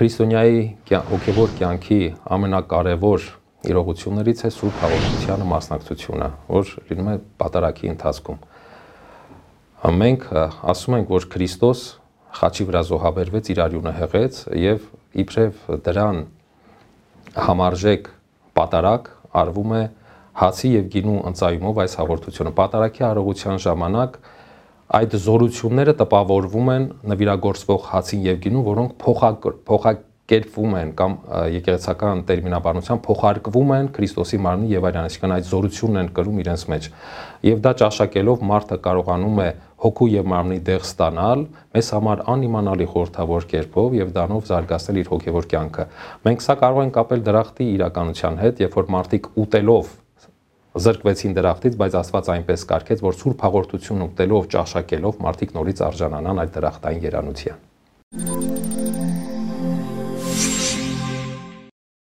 քրիստոնյայի հոգևոր կյանքի ամենակարևոր իրողություններից է Սուրբ Հաղորդությանը մասնակցությունը, որ լինում է պատարակի ընթացքում։ Մենք ասում ենք, որ Քրիստոս խաչի վրա զոհաբերվեց, իր արյունը հեղեց եւ իբրև դրան համարժեք պատարակ արվում է հացի եւ գինու ընծայումով այս հաղորդությունը։ Պատարակի արողության ժամանակ այդ զորությունները տպավորվում են նվիրագործվող հացին եւ գինու, որոնք փոխակ փոխակ կերպվում են կամ եկեղեցական տերմինաբանությամբ փոխարկվում են Քրիստոսի մարմնի եւ այլն, այսինքն այդ զորությունն են կրում իրենց մեջ։ Եվ դա ճաշակելով մարդը կարողանում է հոգու եւ մարմնի դեղ ստանալ մեզ համար անիմանալի խորթավոր կերպով եւ դանով զարգացնել իր հոգեվոր կյանքը։ Մենք սա կարող ենք կապել դրախտի իրականության հետ, երբ որ մարդիկ ուտելով զրկվեցին դրախտից, բայց Աստված այնպես կարգեց, որ սուրբ հաղորդություն ուտելով, ճաշակելով մարդիկ նորից արժանանան այդ դրախտային երանության։